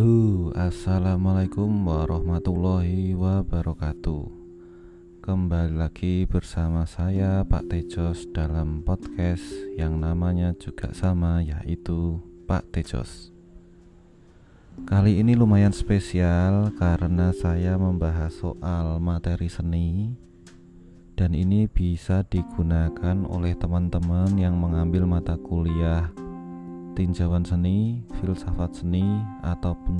Halo, assalamualaikum warahmatullahi wabarakatuh. Kembali lagi bersama saya, Pak Tejos, dalam podcast yang namanya juga sama, yaitu Pak Tejos. Kali ini lumayan spesial karena saya membahas soal materi seni, dan ini bisa digunakan oleh teman-teman yang mengambil mata kuliah tinjauan seni, filsafat seni, ataupun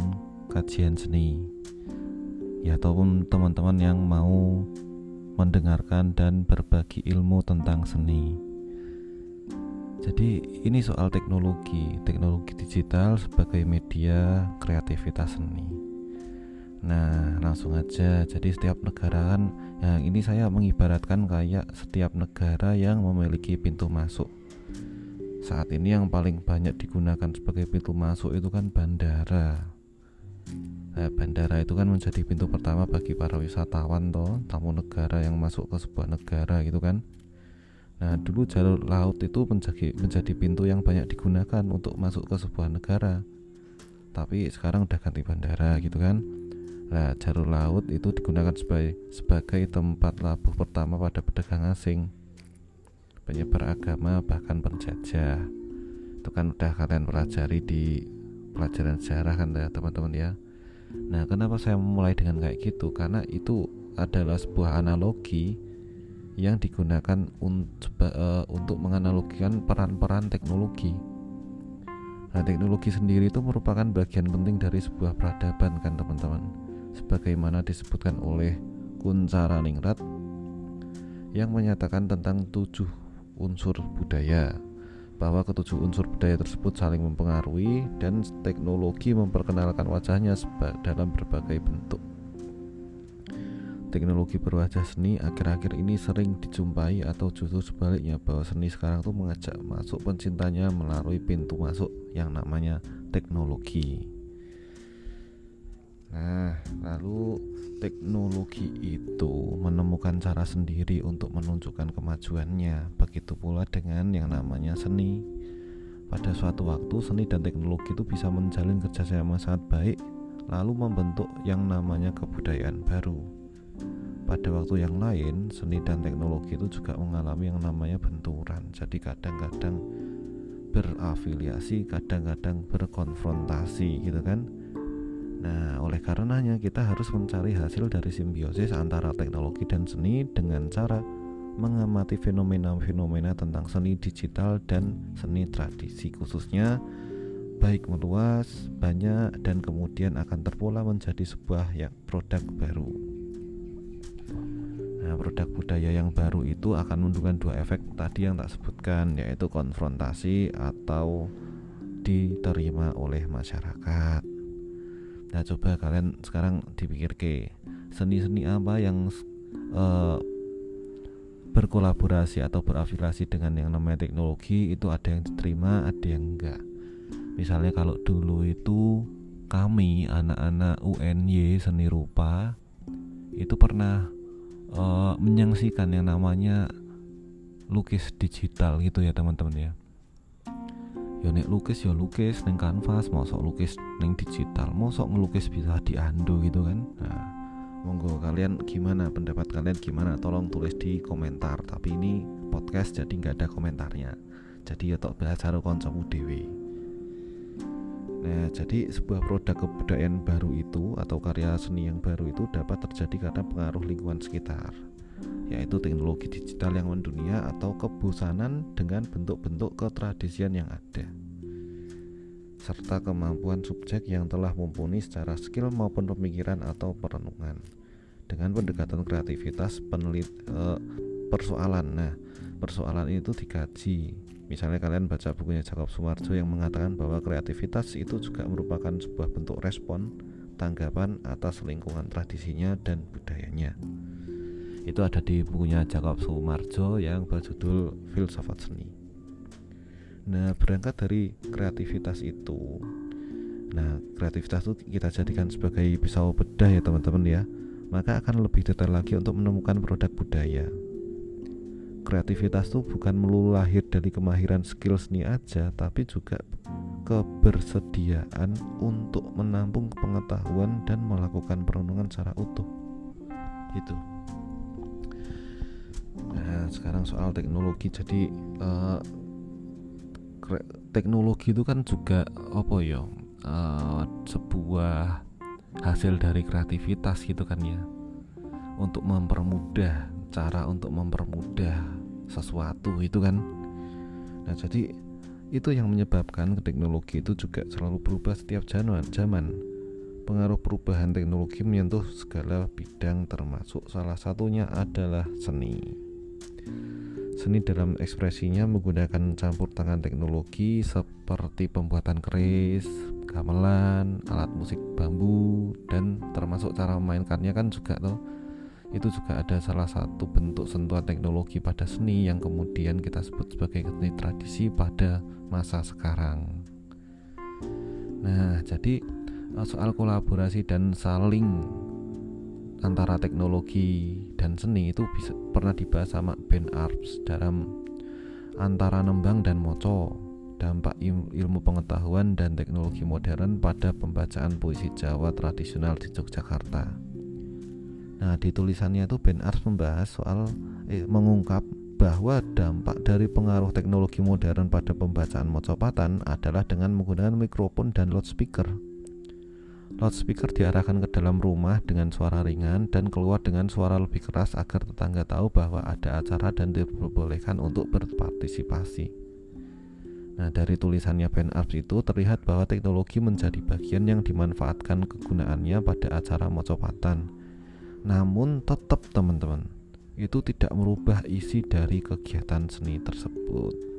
kajian seni, ya ataupun teman-teman yang mau mendengarkan dan berbagi ilmu tentang seni. Jadi ini soal teknologi, teknologi digital sebagai media kreativitas seni. Nah, langsung aja. Jadi setiap negara kan, yang ini saya mengibaratkan kayak setiap negara yang memiliki pintu masuk saat ini yang paling banyak digunakan sebagai pintu masuk itu kan bandara. Nah, bandara itu kan menjadi pintu pertama bagi para wisatawan toh tamu negara yang masuk ke sebuah negara gitu kan. Nah dulu jalur laut itu menjadi, menjadi pintu yang banyak digunakan untuk masuk ke sebuah negara. Tapi sekarang udah ganti bandara gitu kan. Nah, jalur laut itu digunakan sebagai, sebagai tempat labuh pertama pada pedagang asing penyebar agama bahkan penjajah. Itu kan udah kalian pelajari di pelajaran sejarah kan ya teman-teman ya. Nah kenapa saya memulai dengan kayak gitu? Karena itu adalah sebuah analogi yang digunakan untuk, uh, untuk menganalogikan peran-peran teknologi. Nah, teknologi sendiri itu merupakan bagian penting dari sebuah peradaban kan teman-teman. Sebagaimana disebutkan oleh Kuncara Ningrat yang menyatakan tentang tujuh unsur budaya bahwa ketujuh unsur budaya tersebut saling mempengaruhi dan teknologi memperkenalkan wajahnya dalam berbagai bentuk. Teknologi berwajah seni akhir-akhir ini sering dijumpai atau justru sebaliknya bahwa seni sekarang tuh mengajak masuk pencintanya melalui pintu masuk yang namanya teknologi. Nah, lalu teknologi itu menemukan cara sendiri untuk menunjukkan kemajuannya. Begitu pula dengan yang namanya seni. Pada suatu waktu, seni dan teknologi itu bisa menjalin kerjasama sangat baik, lalu membentuk yang namanya kebudayaan baru. Pada waktu yang lain, seni dan teknologi itu juga mengalami yang namanya benturan. Jadi kadang-kadang berafiliasi, kadang-kadang berkonfrontasi gitu kan Nah, oleh karenanya kita harus mencari hasil dari simbiosis antara teknologi dan seni dengan cara mengamati fenomena-fenomena tentang seni digital dan seni tradisi khususnya baik meluas, banyak dan kemudian akan terpola menjadi sebuah ya, produk baru. Nah, produk budaya yang baru itu akan menunjukkan dua efek tadi yang tak sebutkan yaitu konfrontasi atau diterima oleh masyarakat. Nah coba kalian sekarang dipikir ke seni-seni apa yang uh, berkolaborasi atau berafiliasi dengan yang namanya teknologi itu ada yang diterima, ada yang enggak. Misalnya kalau dulu itu kami anak-anak UNY seni rupa itu pernah uh, menyaksikan yang namanya lukis digital gitu ya teman-teman ya ya nek lukis ya lukis neng kanvas sok lukis neng digital sok ngelukis bisa diandu gitu kan. Nah monggo kalian gimana pendapat kalian gimana? Tolong tulis di komentar tapi ini podcast jadi nggak ada komentarnya. Jadi ya tok belajar koncomu dewi Nah, jadi sebuah produk kebudayaan baru itu atau karya seni yang baru itu dapat terjadi karena pengaruh lingkungan sekitar yaitu teknologi digital yang mendunia atau kebosanan dengan bentuk-bentuk ketradisian yang ada serta kemampuan subjek yang telah mumpuni secara skill maupun pemikiran atau perenungan dengan pendekatan kreativitas penelit eh, persoalan. Nah persoalan itu dikaji. Misalnya kalian baca bukunya Jacob Sumarjo yang mengatakan bahwa kreativitas itu juga merupakan sebuah bentuk respon tanggapan atas lingkungan tradisinya dan budayanya itu ada di bukunya Jacob Sumarjo yang berjudul Filsafat Seni. Nah, berangkat dari kreativitas itu, nah kreativitas itu kita jadikan sebagai pisau bedah ya teman-teman ya, maka akan lebih detail lagi untuk menemukan produk budaya. Kreativitas itu bukan melulu lahir dari kemahiran skill seni aja, tapi juga kebersediaan untuk menampung pengetahuan dan melakukan perenungan secara utuh gitu nah sekarang soal teknologi jadi uh, teknologi itu kan juga apa ya uh, sebuah hasil dari kreativitas gitu kan ya. Untuk mempermudah cara untuk mempermudah sesuatu itu kan. Nah jadi itu yang menyebabkan teknologi itu juga selalu berubah setiap zaman. Pengaruh perubahan teknologi menyentuh segala bidang termasuk salah satunya adalah seni seni dalam ekspresinya menggunakan campur tangan teknologi seperti pembuatan keris, gamelan, alat musik bambu dan termasuk cara memainkannya kan juga tuh itu juga ada salah satu bentuk sentuhan teknologi pada seni yang kemudian kita sebut sebagai seni tradisi pada masa sekarang. Nah, jadi eh, soal kolaborasi dan saling antara teknologi dan seni itu bisa pernah dibahas sama Ben Arps dalam antara nembang dan moco dampak ilmu pengetahuan dan teknologi modern pada pembacaan puisi Jawa tradisional di Yogyakarta. Nah, di tulisannya itu Ben Ars membahas soal eh, mengungkap bahwa dampak dari pengaruh teknologi modern pada pembacaan mocopatan adalah dengan menggunakan mikrofon dan loudspeaker. Loudspeaker diarahkan ke dalam rumah dengan suara ringan dan keluar dengan suara lebih keras agar tetangga tahu bahwa ada acara dan diperbolehkan untuk berpartisipasi. Nah, dari tulisannya Ben Arps itu terlihat bahwa teknologi menjadi bagian yang dimanfaatkan kegunaannya pada acara mocopatan namun tetap teman-teman itu tidak merubah isi dari kegiatan seni tersebut.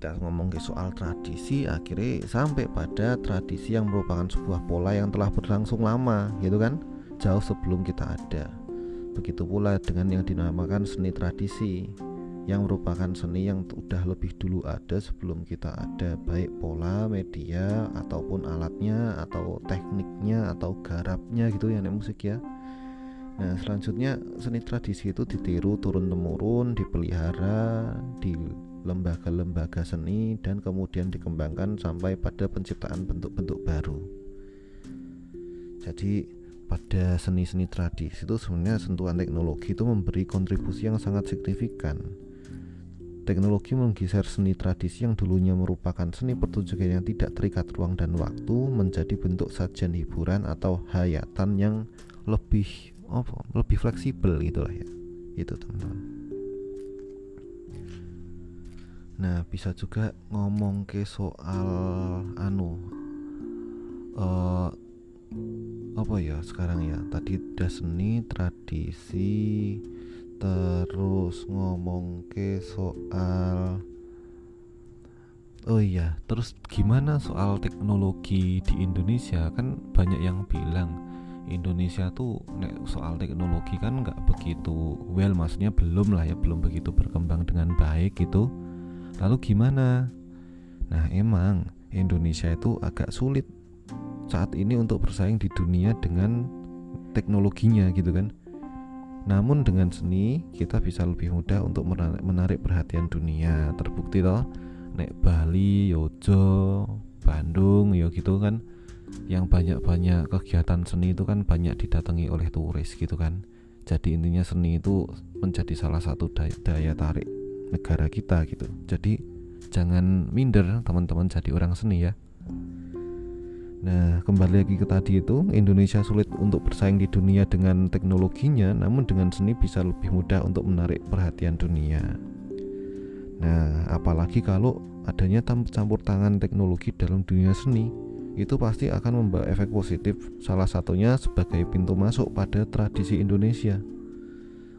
Kita ngomong ke soal tradisi akhirnya sampai pada tradisi yang merupakan sebuah pola yang telah berlangsung lama gitu kan? Jauh sebelum kita ada. Begitu pula dengan yang dinamakan seni tradisi yang merupakan seni yang sudah lebih dulu ada sebelum kita ada baik pola media ataupun alatnya atau tekniknya atau garapnya gitu ya nek musik ya. Nah selanjutnya seni tradisi itu ditiru turun temurun dipelihara di lembaga-lembaga seni dan kemudian dikembangkan sampai pada penciptaan bentuk-bentuk baru jadi pada seni-seni tradisi itu sebenarnya sentuhan teknologi itu memberi kontribusi yang sangat signifikan Teknologi menggeser seni tradisi yang dulunya merupakan seni pertunjukan yang tidak terikat ruang dan waktu menjadi bentuk sajian hiburan atau hayatan yang lebih apa, lebih fleksibel gitulah ya. Itu teman-teman. Nah, bisa juga ngomong ke soal anu uh, apa ya sekarang ya. Tadi udah seni, tradisi, terus ngomong ke soal Oh iya, terus gimana soal teknologi di Indonesia? Kan banyak yang bilang Indonesia tuh soal teknologi kan nggak begitu well, maksudnya belum lah ya, belum begitu berkembang dengan baik gitu. Lalu gimana? Nah emang Indonesia itu agak sulit saat ini untuk bersaing di dunia dengan teknologinya gitu kan. Namun dengan seni kita bisa lebih mudah untuk menarik perhatian dunia. Terbukti toh nek Bali, Yojo, Bandung ya gitu kan yang banyak-banyak kegiatan seni itu kan banyak didatangi oleh turis gitu kan. Jadi intinya seni itu menjadi salah satu daya, daya tarik negara kita gitu. Jadi jangan minder teman-teman jadi orang seni ya. Nah, kembali lagi ke tadi itu, Indonesia sulit untuk bersaing di dunia dengan teknologinya, namun dengan seni bisa lebih mudah untuk menarik perhatian dunia. Nah, apalagi kalau adanya campur tangan teknologi dalam dunia seni, itu pasti akan membawa efek positif, salah satunya sebagai pintu masuk pada tradisi Indonesia.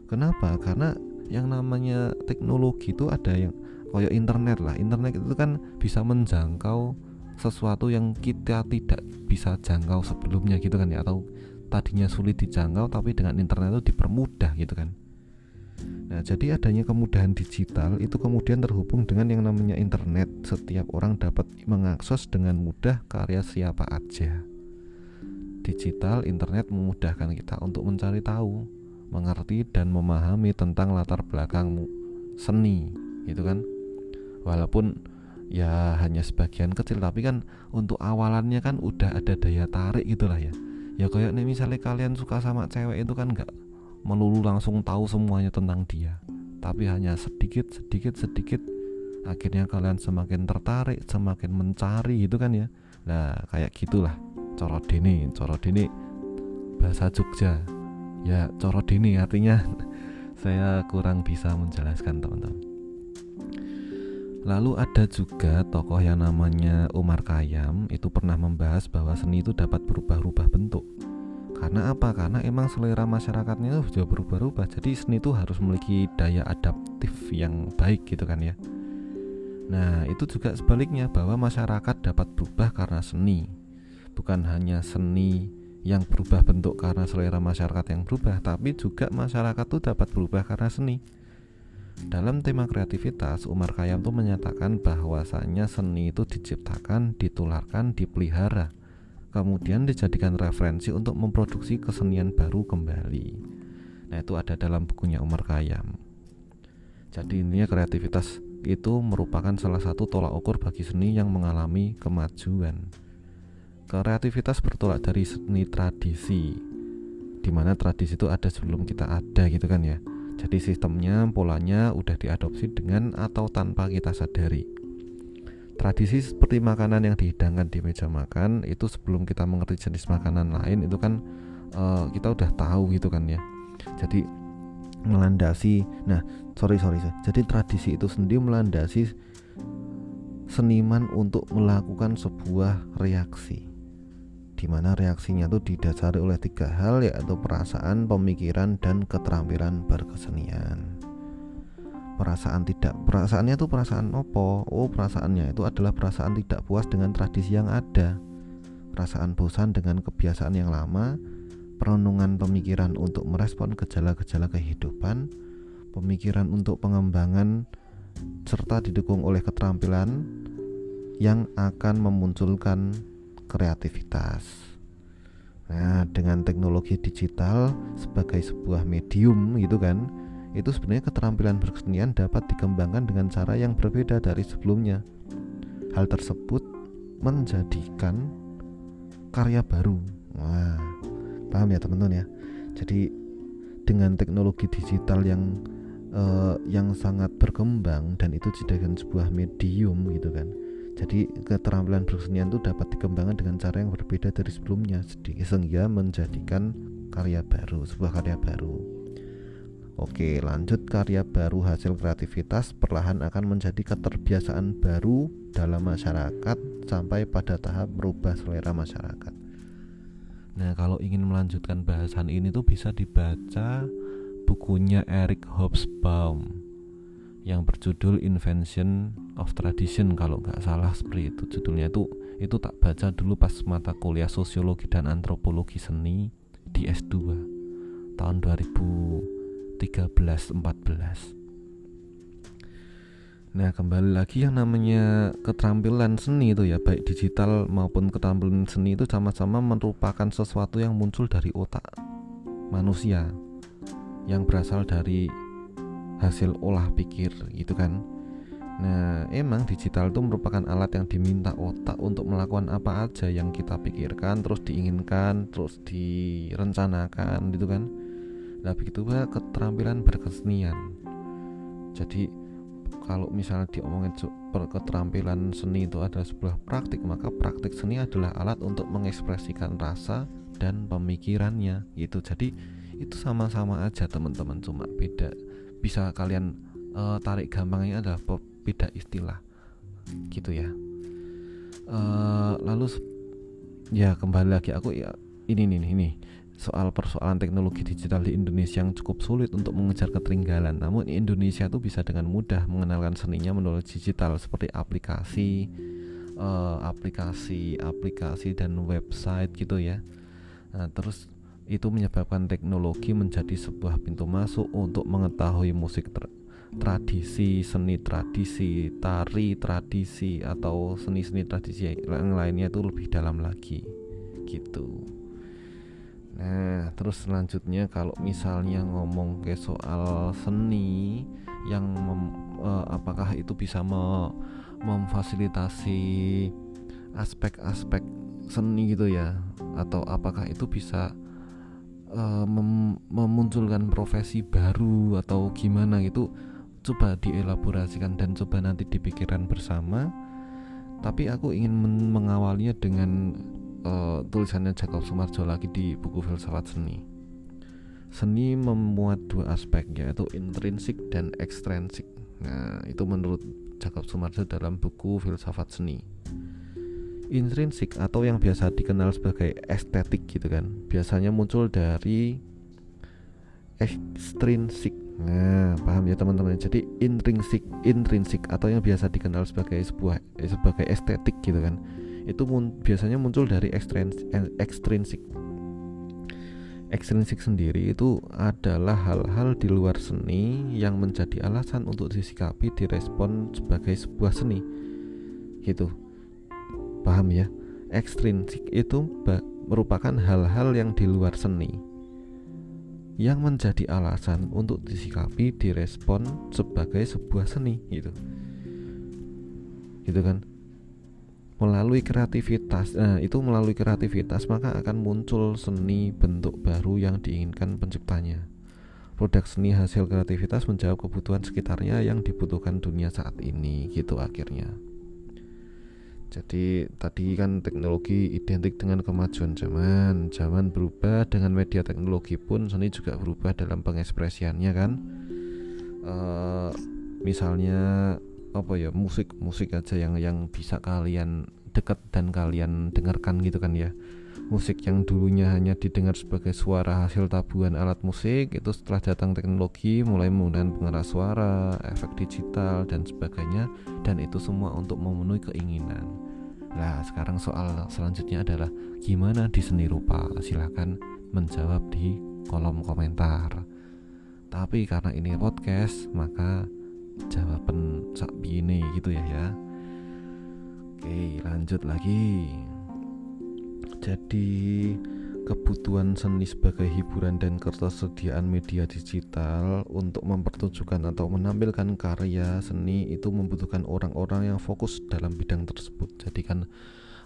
Kenapa? Karena yang namanya teknologi itu ada yang kayak internet lah. Internet itu kan bisa menjangkau sesuatu yang kita tidak bisa jangkau sebelumnya gitu kan ya atau tadinya sulit dijangkau tapi dengan internet itu dipermudah gitu kan Nah, jadi adanya kemudahan digital itu kemudian terhubung dengan yang namanya internet. Setiap orang dapat mengakses dengan mudah karya siapa aja. Digital internet memudahkan kita untuk mencari tahu, mengerti dan memahami tentang latar belakang seni, gitu kan? walaupun ya hanya sebagian kecil tapi kan untuk awalannya kan udah ada daya tarik gitulah ya. Ya kayak nih misalnya kalian suka sama cewek itu kan nggak melulu langsung tahu semuanya tentang dia tapi hanya sedikit sedikit sedikit. Akhirnya kalian semakin tertarik semakin mencari gitu kan ya. Nah kayak gitulah. Coro dini coro dini bahasa Jogja ya coro dini artinya saya kurang bisa menjelaskan teman-teman Lalu ada juga tokoh yang namanya Umar Kayam itu pernah membahas bahwa seni itu dapat berubah-ubah bentuk. Karena apa? Karena emang selera masyarakatnya sudah berubah-ubah. Jadi seni itu harus memiliki daya adaptif yang baik gitu kan ya. Nah, itu juga sebaliknya bahwa masyarakat dapat berubah karena seni. Bukan hanya seni yang berubah bentuk karena selera masyarakat yang berubah, tapi juga masyarakat itu dapat berubah karena seni. Dalam tema kreativitas, Umar Khayyam itu menyatakan bahwasanya seni itu diciptakan, ditularkan, dipelihara, kemudian dijadikan referensi untuk memproduksi kesenian baru kembali. Nah, itu ada dalam bukunya Umar Khayyam. Jadi intinya kreativitas itu merupakan salah satu tolak ukur bagi seni yang mengalami kemajuan. Kreativitas bertolak dari seni tradisi, di mana tradisi itu ada sebelum kita ada gitu kan ya. Jadi sistemnya, polanya udah diadopsi dengan atau tanpa kita sadari. Tradisi seperti makanan yang dihidangkan di meja makan itu sebelum kita mengerti jenis makanan lain itu kan uh, kita udah tahu gitu kan ya. Jadi melandasi, nah sorry sorry, jadi tradisi itu sendiri melandasi seniman untuk melakukan sebuah reaksi di mana reaksinya itu didasari oleh tiga hal yaitu perasaan, pemikiran, dan keterampilan berkesenian. Perasaan tidak perasaannya itu perasaan opo? Oh, perasaannya itu adalah perasaan tidak puas dengan tradisi yang ada. Perasaan bosan dengan kebiasaan yang lama, perenungan pemikiran untuk merespon gejala-gejala kehidupan, pemikiran untuk pengembangan serta didukung oleh keterampilan yang akan memunculkan kreativitas. Nah, dengan teknologi digital sebagai sebuah medium gitu kan, itu sebenarnya keterampilan berkesenian dapat dikembangkan dengan cara yang berbeda dari sebelumnya. Hal tersebut menjadikan karya baru. Wah, paham ya teman-teman ya. Jadi dengan teknologi digital yang uh, yang sangat berkembang dan itu dijadikan sebuah medium gitu kan jadi keterampilan berkesenian itu dapat dikembangkan dengan cara yang berbeda dari sebelumnya sehingga menjadikan karya baru, sebuah karya baru. Oke, lanjut karya baru hasil kreativitas perlahan akan menjadi keterbiasaan baru dalam masyarakat sampai pada tahap merubah selera masyarakat. Nah, kalau ingin melanjutkan bahasan ini tuh bisa dibaca bukunya Eric Hobsbawm yang berjudul Invention of Tradition kalau nggak salah seperti itu judulnya. Itu itu tak baca dulu pas mata kuliah sosiologi dan antropologi seni di S2 tahun 2013-14 Nah kembali lagi yang namanya keterampilan seni itu ya baik digital maupun keterampilan seni itu sama-sama merupakan sesuatu yang muncul dari otak manusia yang berasal dari hasil olah pikir gitu kan Nah, emang digital itu merupakan alat yang diminta otak untuk melakukan apa aja yang kita pikirkan, terus diinginkan, terus direncanakan, gitu kan. Nah, begitu keterampilan berkesenian. Jadi, kalau misalnya diomongin keterampilan seni itu adalah sebuah praktik, maka praktik seni adalah alat untuk mengekspresikan rasa dan pemikirannya, gitu. Jadi, itu sama-sama aja teman-teman, cuma beda bisa kalian uh, tarik gampangnya adalah beda istilah gitu ya uh, lalu ya kembali lagi aku ya ini nih ini soal persoalan teknologi digital di Indonesia yang cukup sulit untuk mengejar ketertinggalan. Namun Indonesia itu bisa dengan mudah mengenalkan seninya melalui digital seperti aplikasi, uh, aplikasi, aplikasi dan website gitu ya. Nah, terus itu menyebabkan teknologi menjadi sebuah pintu masuk untuk mengetahui musik tra tradisi, seni tradisi, tari tradisi atau seni-seni tradisi yang lainnya itu lebih dalam lagi gitu. Nah, terus selanjutnya kalau misalnya ngomong ke soal seni yang uh, apakah itu bisa me memfasilitasi aspek-aspek seni gitu ya atau apakah itu bisa uh, mem memunculkan profesi baru atau gimana gitu coba dielaborasikan dan coba nanti dipikirkan bersama. Tapi aku ingin mengawalnya dengan uh, tulisannya Jacob Sumarjo lagi di buku filsafat seni. Seni memuat dua aspek yaitu intrinsik dan ekstrinsik nah itu menurut Jacob Sumarjo dalam buku filsafat seni intrinsik atau yang biasa dikenal sebagai estetik gitu kan biasanya muncul dari ekstrinsik Nah, paham ya teman-teman. Jadi intrinsik, intrinsik atau yang biasa dikenal sebagai sebuah eh, sebagai estetik gitu kan. Itu mun, biasanya muncul dari ekstrinsik. ekstrinsik. Ekstrinsik sendiri itu adalah hal-hal di luar seni yang menjadi alasan untuk disikapi direspon sebagai sebuah seni. Gitu. Paham ya? Ekstrinsik itu merupakan hal-hal yang di luar seni. Yang menjadi alasan untuk disikapi direspon sebagai sebuah seni gitu. Gitu kan? Melalui kreativitas nah itu melalui kreativitas maka akan muncul seni bentuk baru yang diinginkan penciptanya. Produk seni hasil kreativitas menjawab kebutuhan sekitarnya yang dibutuhkan dunia saat ini gitu akhirnya jadi tadi kan teknologi identik dengan kemajuan zaman. Zaman berubah dengan media teknologi pun seni juga berubah dalam pengekspresiannya kan. Uh, misalnya apa ya musik musik aja yang yang bisa kalian dekat dan kalian dengarkan gitu kan ya. Musik yang dulunya hanya didengar sebagai suara hasil tabuhan alat musik itu setelah datang teknologi mulai menggunakan pengeras suara, efek digital dan sebagainya dan itu semua untuk memenuhi keinginan. Nah, sekarang soal selanjutnya adalah gimana di seni rupa? Silahkan menjawab di kolom komentar. Tapi karena ini podcast, maka jawaban sak ini gitu ya ya. Oke, lanjut lagi. Jadi kebutuhan seni sebagai hiburan dan ketersediaan media digital untuk mempertunjukkan atau menampilkan karya seni itu membutuhkan orang-orang yang fokus dalam bidang tersebut. Jadi kan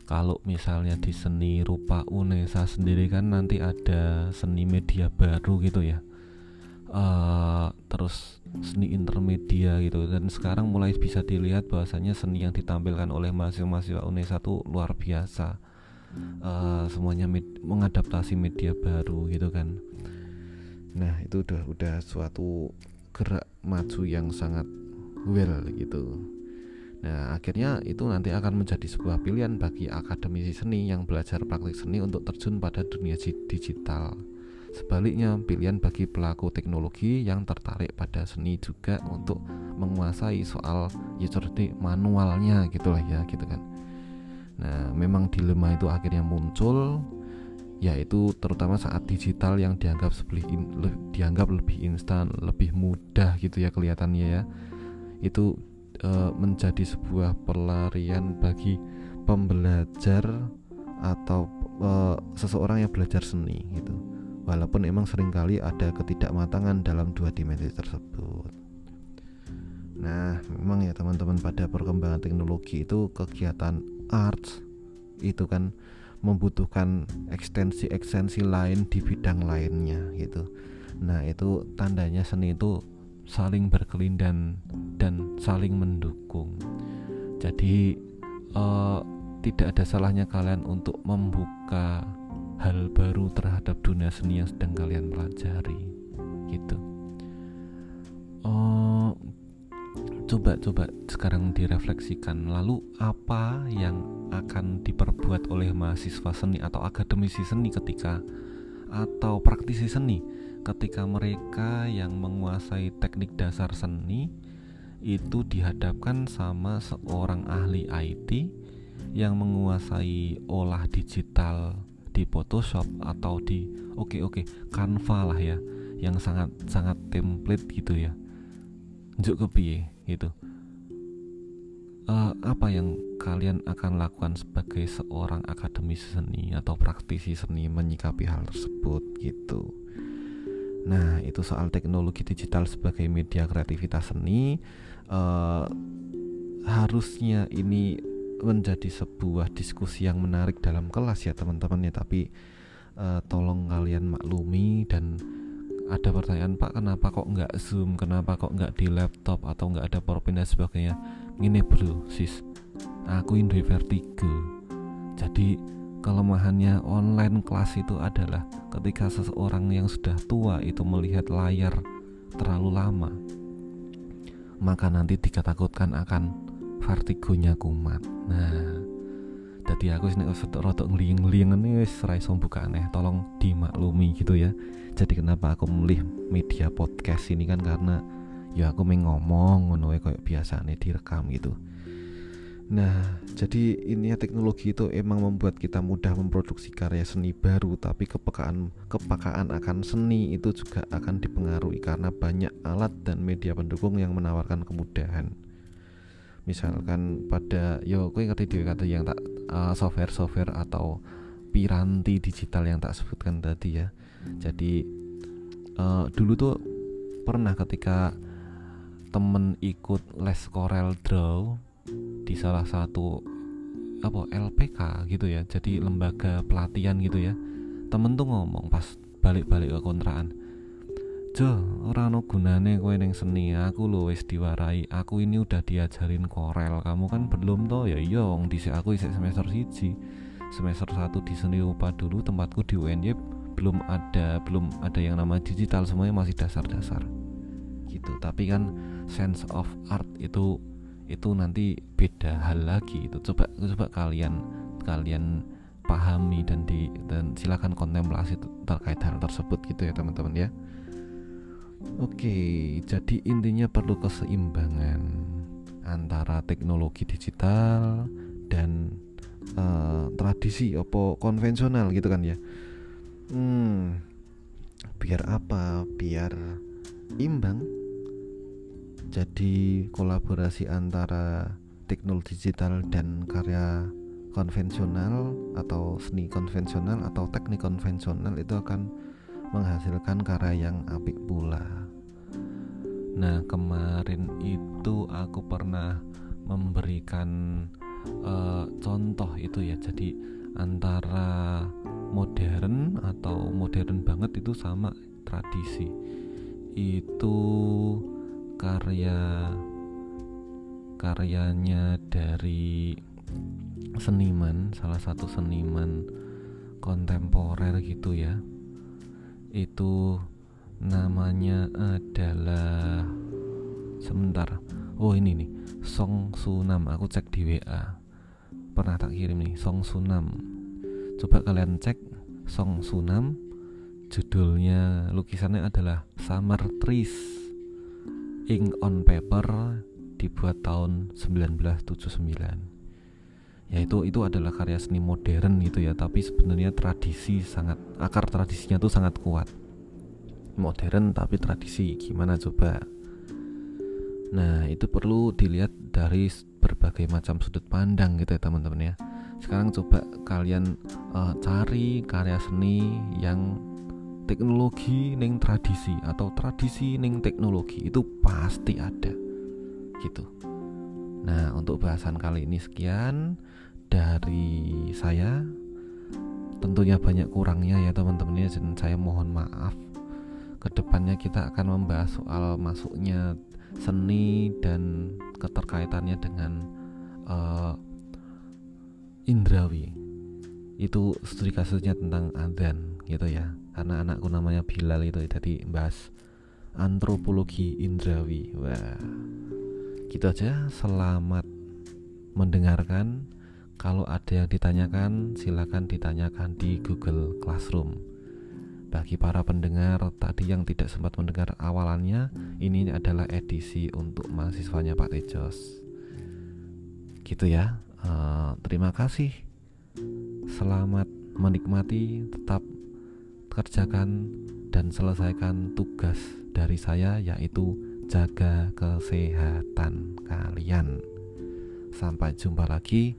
kalau misalnya di seni rupa UNESA sendiri kan nanti ada seni media baru gitu ya. Uh, terus seni intermedia gitu dan sekarang mulai bisa dilihat bahwasanya seni yang ditampilkan oleh mahasiswa-mahasiswa UNESA itu luar biasa uh, semuanya med mengadaptasi media baru gitu kan. Nah itu udah udah suatu gerak maju yang sangat well gitu. Nah akhirnya itu nanti akan menjadi sebuah pilihan bagi akademisi seni yang belajar praktik seni untuk terjun pada dunia digital. Sebaliknya, pilihan bagi pelaku teknologi yang tertarik pada seni juga untuk menguasai soal ya manualnya gitulah ya gitu kan. Nah, memang dilema itu akhirnya muncul yaitu terutama saat digital yang dianggap lebih le, dianggap lebih instan, lebih mudah gitu ya kelihatannya ya. Itu e, menjadi sebuah pelarian bagi pembelajar atau e, seseorang yang belajar seni gitu. Walaupun emang sering kali ada ketidakmatangan dalam dua dimensi tersebut. Nah, memang ya teman-teman pada perkembangan teknologi itu kegiatan arts itu kan membutuhkan ekstensi-ekstensi lain di bidang lainnya gitu. Nah, itu tandanya seni itu saling berkelindan dan saling mendukung. Jadi uh, tidak ada salahnya kalian untuk membuka hal baru terhadap dunia seni yang sedang kalian pelajari gitu. Uh, coba coba sekarang direfleksikan. Lalu apa yang akan diperbuat oleh mahasiswa seni atau akademisi seni ketika atau praktisi seni ketika mereka yang menguasai teknik dasar seni itu dihadapkan sama seorang ahli IT yang menguasai olah digital di Photoshop atau di oke okay, oke okay, Canva lah ya yang sangat sangat template gitu ya. Njuk kepiye gitu. Uh, apa yang kalian akan lakukan sebagai seorang akademisi seni atau praktisi seni menyikapi hal tersebut gitu? Nah, itu soal teknologi digital sebagai media kreativitas seni. Uh, harusnya ini menjadi sebuah diskusi yang menarik dalam kelas ya teman-teman ya. Tapi uh, tolong kalian maklumi dan ada pertanyaan Pak kenapa kok nggak zoom? Kenapa kok nggak di laptop atau nggak ada powerpoint dan sebagainya? Ini bro sis. Aku indri vertigo. Jadi kelemahannya online kelas itu adalah ketika seseorang yang sudah tua itu melihat layar terlalu lama maka nanti dikatakan akan vertigonya kumat. Nah jadi aku sini rotok ngeliyeng-ngeliyeng ini wis rai buka aneh tolong dimaklumi gitu ya. Jadi kenapa aku memilih media podcast ini kan karena ya aku main ngomong ngono kayak biasa nih direkam gitu. Nah, jadi ini ya teknologi itu emang membuat kita mudah memproduksi karya seni baru, tapi kepekaan kepekaan akan seni itu juga akan dipengaruhi karena banyak alat dan media pendukung yang menawarkan kemudahan misalkan pada yo kue ngerti di kata yang tak uh, software software atau piranti digital yang tak sebutkan tadi ya. Jadi uh, dulu tuh pernah ketika temen ikut les Corel Draw di salah satu apa LPK gitu ya jadi lembaga pelatihan gitu ya temen tuh ngomong pas balik-balik ke kontrakan Jo, ora ono gunane kowe ning seni. Aku lho wis diwarai. Aku ini udah diajarin korel. Kamu kan belum toh? Ya iya, wong dhisik aku isih semester 1. Semester 1 di seni rupa dulu tempatku di UNY belum ada belum ada yang nama digital semuanya masih dasar-dasar. Gitu. Tapi kan sense of art itu itu nanti beda hal lagi itu coba coba kalian kalian pahami dan di dan silakan kontemplasi terkait hal tersebut gitu ya teman-teman ya Oke, jadi intinya perlu keseimbangan antara teknologi digital dan uh, tradisi opo konvensional gitu kan ya. Hmm, biar apa? Biar imbang. Jadi kolaborasi antara teknologi digital dan karya konvensional atau seni konvensional atau teknik konvensional itu akan menghasilkan karya yang apik pula. Nah, kemarin itu aku pernah memberikan uh, contoh itu ya. Jadi antara modern atau modern banget itu sama tradisi. Itu karya karyanya dari seniman, salah satu seniman kontemporer gitu ya. Itu namanya adalah sebentar. Oh ini nih. Song Sunam aku cek di WA pernah tak kirim nih? Song Sunam coba kalian cek Song Sunam judulnya lukisannya adalah Summer Trees Ink on Paper dibuat tahun 1979 ya itu itu adalah karya seni modern gitu ya tapi sebenarnya tradisi sangat akar tradisinya tuh sangat kuat. Modern tapi tradisi gimana coba? Nah itu perlu dilihat dari berbagai macam sudut pandang gitu ya teman-teman ya. Sekarang coba kalian uh, cari karya seni yang teknologi neng tradisi atau tradisi neng teknologi itu pasti ada gitu. Nah untuk bahasan kali ini sekian dari saya. Tentunya banyak kurangnya ya teman-teman ya. Dan saya mohon maaf. Ke depannya kita akan membahas soal masuknya seni dan keterkaitannya dengan uh, indrawi. Itu studi kasusnya tentang adzan gitu ya. Karena anakku namanya Bilal itu jadi bahas antropologi indrawi. Wah. Gitu aja. Selamat mendengarkan kalau ada yang ditanyakan silakan ditanyakan di Google Classroom bagi para pendengar tadi yang tidak sempat mendengar awalannya, ini adalah edisi untuk mahasiswanya Pak Tejos. Gitu ya. Uh, terima kasih. Selamat menikmati, tetap kerjakan dan selesaikan tugas dari saya yaitu jaga kesehatan kalian. Sampai jumpa lagi.